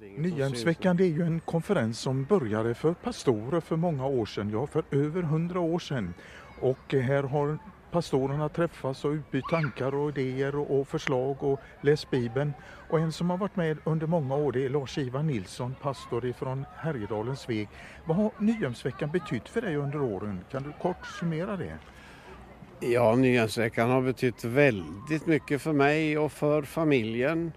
Nyhemsveckan det är ju en konferens som började för pastorer för många år sedan, ja för över hundra år sedan. Och här har pastorerna träffats och utbytt tankar och idéer och förslag och läst Bibeln. Och en som har varit med under många år det är Lars-Ivar Nilsson, pastor ifrån Härjedalens Sveg. Vad har Nyhemsveckan betytt för dig under åren? Kan du kort summera det? Ja, Nyhemsveckan har betytt väldigt mycket för mig och för familjen.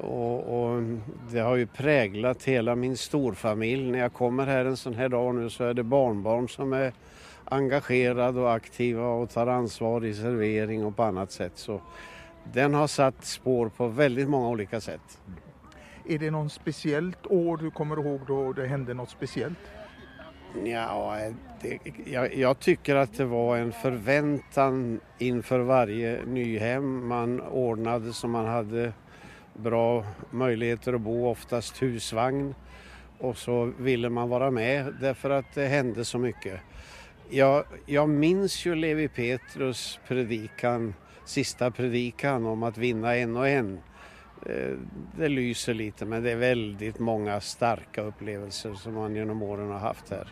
Och, och, det har ju präglat hela min storfamilj. När jag kommer här en sån här dag nu så är det barnbarn som är engagerade och aktiva och tar ansvar i servering och på annat sätt. Så den har satt spår på väldigt många olika sätt. Är det någon speciellt år du kommer ihåg då det hände något speciellt? Ja, det, jag, jag, tycker att det var en förväntan inför varje nyhem man ordnade så man hade bra möjligheter att bo, oftast husvagn. Och så ville man vara med därför att det hände så mycket. Jag, jag minns ju Levi Petrus predikan, sista predikan om att vinna en och en. Eh, det lyser lite men det är väldigt många starka upplevelser som man genom åren har haft här.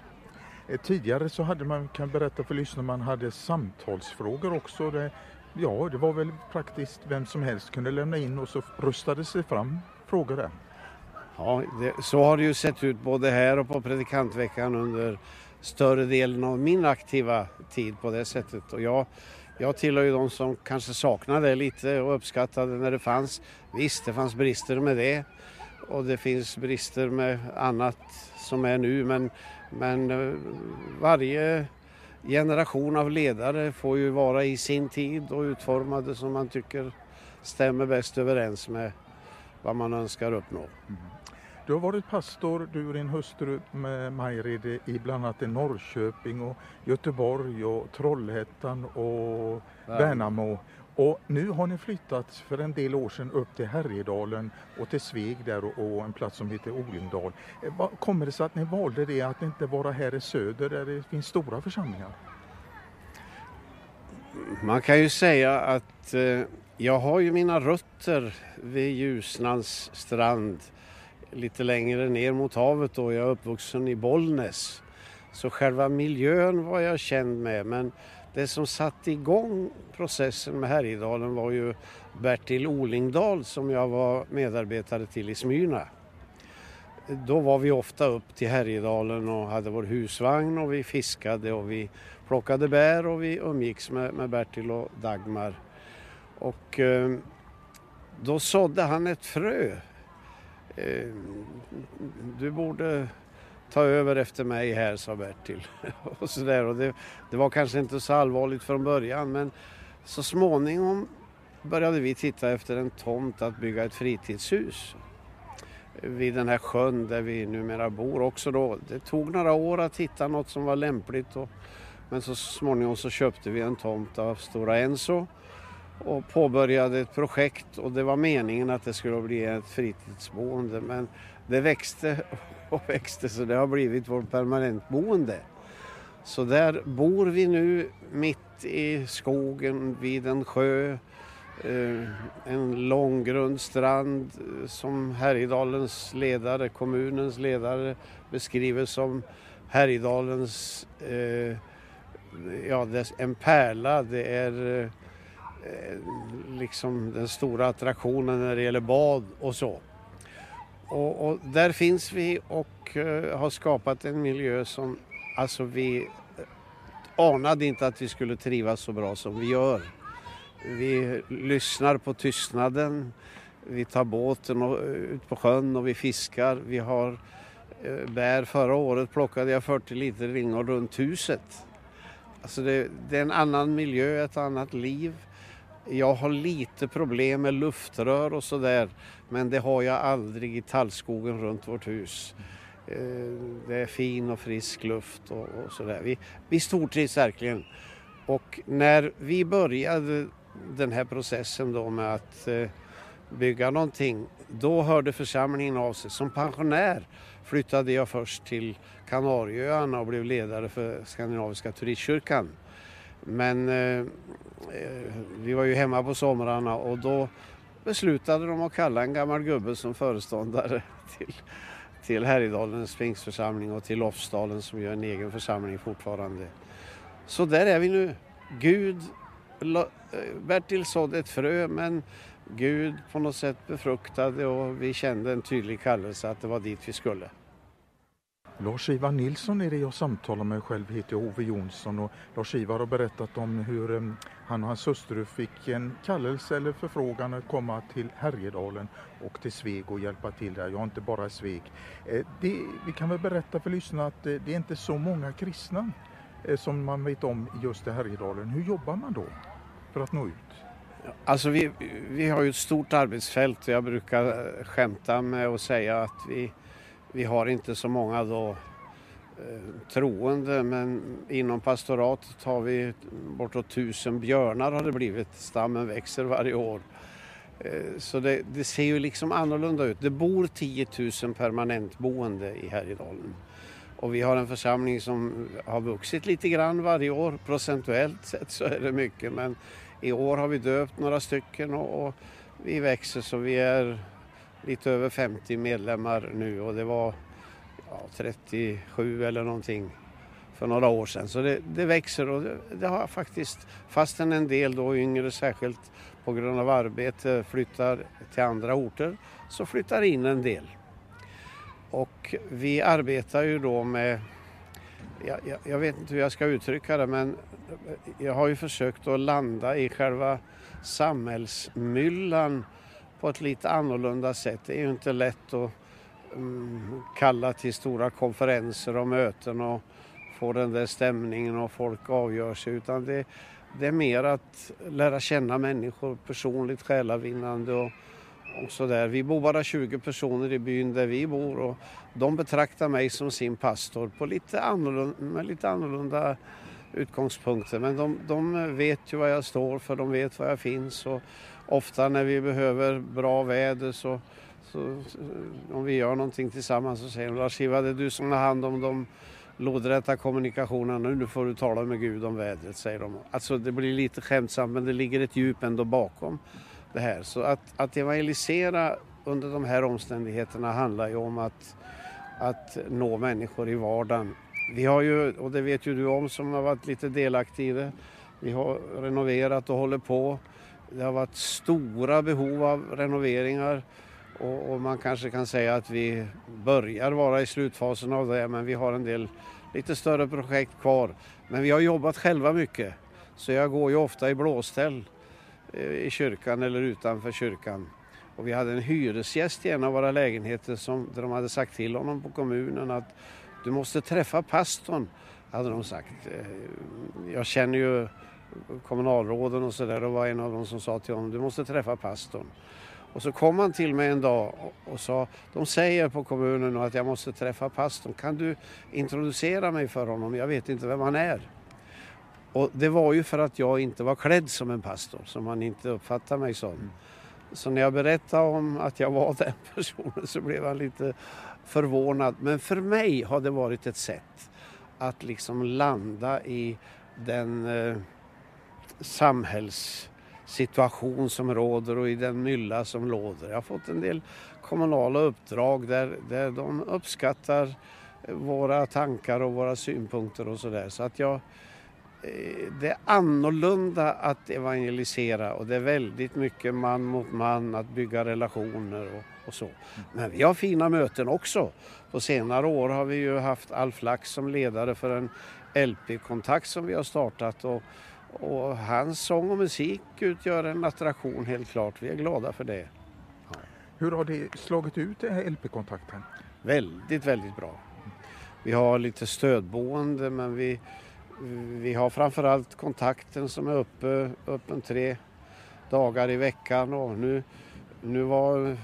Eh, tidigare så hade man, kan berätta för lyssnarna, man hade samtalsfrågor också. Det, ja, det var väl praktiskt vem som helst kunde lämna in och så röstades det fram frågor där. Ja, det, så har det ju sett ut både här och på predikantveckan under större delen av min aktiva tid på det sättet. Och jag, jag tillhör ju de som kanske saknade det lite och uppskattade när det fanns. Visst, det fanns brister med det och det finns brister med annat som är nu men, men eh, varje generation av ledare får ju vara i sin tid och utformade som man tycker stämmer bäst överens med vad man önskar uppnå. Mm. Du har varit pastor, du och din hustru med Majrid i bland annat i Norrköping och Göteborg och Trollhättan och Värnamo. Och nu har ni flyttat för en del år sedan upp till Härjedalen och till Sveg där och, och en plats som heter Olingdal. Eh, vad kommer det sig att ni valde det, att inte vara här i söder där det finns stora församlingar? Man kan ju säga att eh, jag har ju mina rötter vid Ljusnans strand lite längre ner mot havet och Jag är uppvuxen i Bollnäs. Så själva miljön var jag känd med men det som satte igång processen med Härjedalen var ju Bertil Olingdal som jag var medarbetare till i Smyrna. Då var vi ofta upp till Härjedalen och hade vår husvagn och vi fiskade och vi plockade bär och vi umgicks med, med Bertil och Dagmar. Och eh, då sådde han ett frö Eh, du borde ta över efter mig här, sa Bertil. och så där. Och det, det, var kanske inte så allvarligt från början men så småningom började vi titta efter en tomt att bygga ett fritidshus vid den här sjön där vi numera bor också då. Det tog några år att hitta något som var lämpligt och, men så småningom så köpte vi en tomt av Stora Enso och påbörjade ett projekt och det var meningen att det skulle bli ett fritidsboende men det växte och växte så det har blivit vårt permanentboende. Så där bor vi nu mitt i skogen vid en sjö, eh, en långgrund strand eh, som Härjedalens ledare, kommunens ledare beskriver som Härjedalens, eh, ja, en pärla. Det är Eh, liksom den stora attraktionen när det gäller bad och så. Och, och där finns vi och uh, har skapat en miljö som alltså vi eh, anade inte att vi skulle trivas så bra som vi gör. Vi lyssnar på tystnaden, vi tar båten och, ut på sjön och vi fiskar. Vi har uh, bär. Förra året plockade jag 40 liter ringar runt huset. Alltså det, det är en annan miljö, ett annat liv. Jag har lite problem med luftrör och sådär men det har jag aldrig i tallskogen runt vårt hus. Eh, det är fin och frisk luft och, och sådär. Vi, vi stortrivs verkligen. Och när vi började den här processen då med att eh, bygga någonting då hörde församlingen av sig. Som pensionär flyttade jag först till Kanarieöarna och blev ledare för Skandinaviska turistkyrkan. Men eh, eh, vi var ju hemma på somrarna och då beslutade de att kalla en gammal gubbe som föreståndare till, till Härjedalens pingstförsamling och till Lofsdalen som gör en egen församling fortfarande. Så där är vi nu. Gud, eh, Bertil sådde ett frö men Gud på något sätt befruktade och vi kände en tydlig kallelse att det var dit vi skulle. Lars-Ivar Nilsson är det jag samtalar med. Själv heter Ove Jonsson och Lars-Ivar har berättat om hur eh, han och hans hustru fick en kallelse eller förfrågan att komma till Härjedalen och till Sveg och hjälpa till där. Jag inte bara Sveg. Eh, det, vi kan väl berätta för lyssnarna att eh, det är inte så många kristna som man vet om just i Härjedalen. Hur jobbar man då för att nå ut? Alltså vi, vi har ju ett stort arbetsfält och jag brukar skämta med att säga att vi vi har inte så många då eh, troende men inom pastoratet har vi bortåt tusen björnar har det blivit. Stammen växer varje år. Eh, så det, det, ser ju liksom annorlunda ut. Det bor 10 000 permanentboende i Härjedalen. Och vi har en församling som har vuxit lite grann varje år. Procentuellt sett så är det mycket men i år har vi döpt några stycken och, och vi växer så vi är lite över 50 medlemmar nu och det var ja, 37 eller någonting för några år sedan. Så det, det växer och det, det, har faktiskt, fastän en del då yngre särskilt på grund av arbete flyttar till andra orter, så flyttar in en del. Och vi arbetar ju då med, jag, jag, jag vet inte hur jag ska uttrycka det, men jag har ju försökt att landa i själva samhällsmyllan på ett lite annorlunda sätt. Det är ju inte lätt att um, kalla till stora konferenser och möten och få den där stämningen och folk avgör sig utan det, det är mer att lära känna människor personligt, själavinnande och, och sådär. Vi bor bara 20 personer i byn där vi bor och de betraktar mig som sin pastor på lite annorlunda, med lite annorlunda utgångspunkter. Men de, de vet ju vad jag står för, de vet var jag finns och ofta när vi behöver bra väder så, så om vi gör någonting tillsammans så säger de Lars-Ivar det är du som har hand om de lodrätta kommunikationerna nu får du tala med Gud om vädret säger de. Alltså det blir lite skämtsamt men det ligger ett djup ändå bakom det här. Så att, att evangelisera under de här omständigheterna handlar ju om att, att nå människor i vardagen. Vi har ju, och det vet ju du om som har varit lite delaktig i det, vi har renoverat och håller på det har varit stora behov av renoveringar och, och, man kanske kan säga att vi börjar vara i slutfasen av det men vi har en del lite större projekt kvar. Men vi har jobbat själva mycket så jag går ju ofta i blåställ eh, i kyrkan eller utanför kyrkan. Och vi hade en hyresgäst i en av våra lägenheter som där de hade sagt till honom på kommunen att du måste träffa pastorn, hade de sagt. Eh, jag känner ju kommunalråden och sådär och var en av dem som sa till honom du måste träffa pastorn. Och så kom han till mig en dag och sa de säger på kommunen att jag måste träffa pastorn. Kan du introducera mig för honom? Jag vet inte vem han är. Och det var ju för att jag inte var klädd som en pastor som han inte uppfattade mig som. Så när jag berättade om att jag var den personen så blev han lite förvånad. Men för mig har det varit ett sätt att liksom landa i den eh, samhällssituation som råder och i den mylla som råder. Jag har fått en del kommunala uppdrag där, där de uppskattar våra tankar och våra synpunkter och sådär. Så att jag, eh, det är annorlunda att evangelisera och det är väldigt mycket man mot man, att bygga relationer och, och så. Men vi har fina möten också. På senare år har vi ju haft Alf Lax som ledare för en LP-kontakt som vi har startat och och hans sång och musik utgör en attraktion helt klart. Vi är glada för det. Ja. Hur har det slagit ut det här LP-kontakten? Väldigt, väldigt bra. Vi har lite stödboende men vi, vi har framförallt kontakten som är uppe, öppen tre dagar i veckan och nu, nu var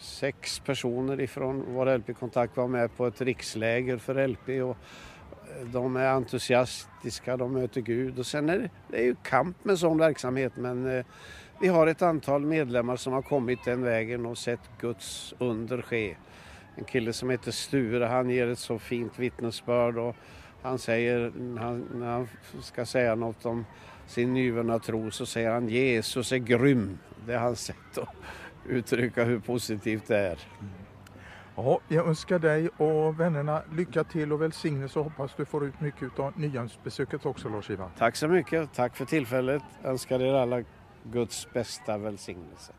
sex personer ifrån vår LP-kontakt var med på ett riksläger för LP och de är entusiastiska, de möter Gud och sen är det, det är ju kamp med sån verksamhet men eh, vi har ett antal medlemmar som har kommit den vägen och sett Guds under ske. En kille som heter Sture, han ger ett så fint vittnesbörd och han säger, han, när han ska säga något om sin nyvunna tro så säger han Jesus är grym. Det är hans sätt att uttrycka hur positivt det är. Ja, jag önskar dig och vännerna lycka till och välsignelse och hoppas du får ut mycket av Nyhamnsbesöket också Lars-Ivar. Tack så mycket, tack för tillfället. Önskar er alla Guds bästa välsignelse.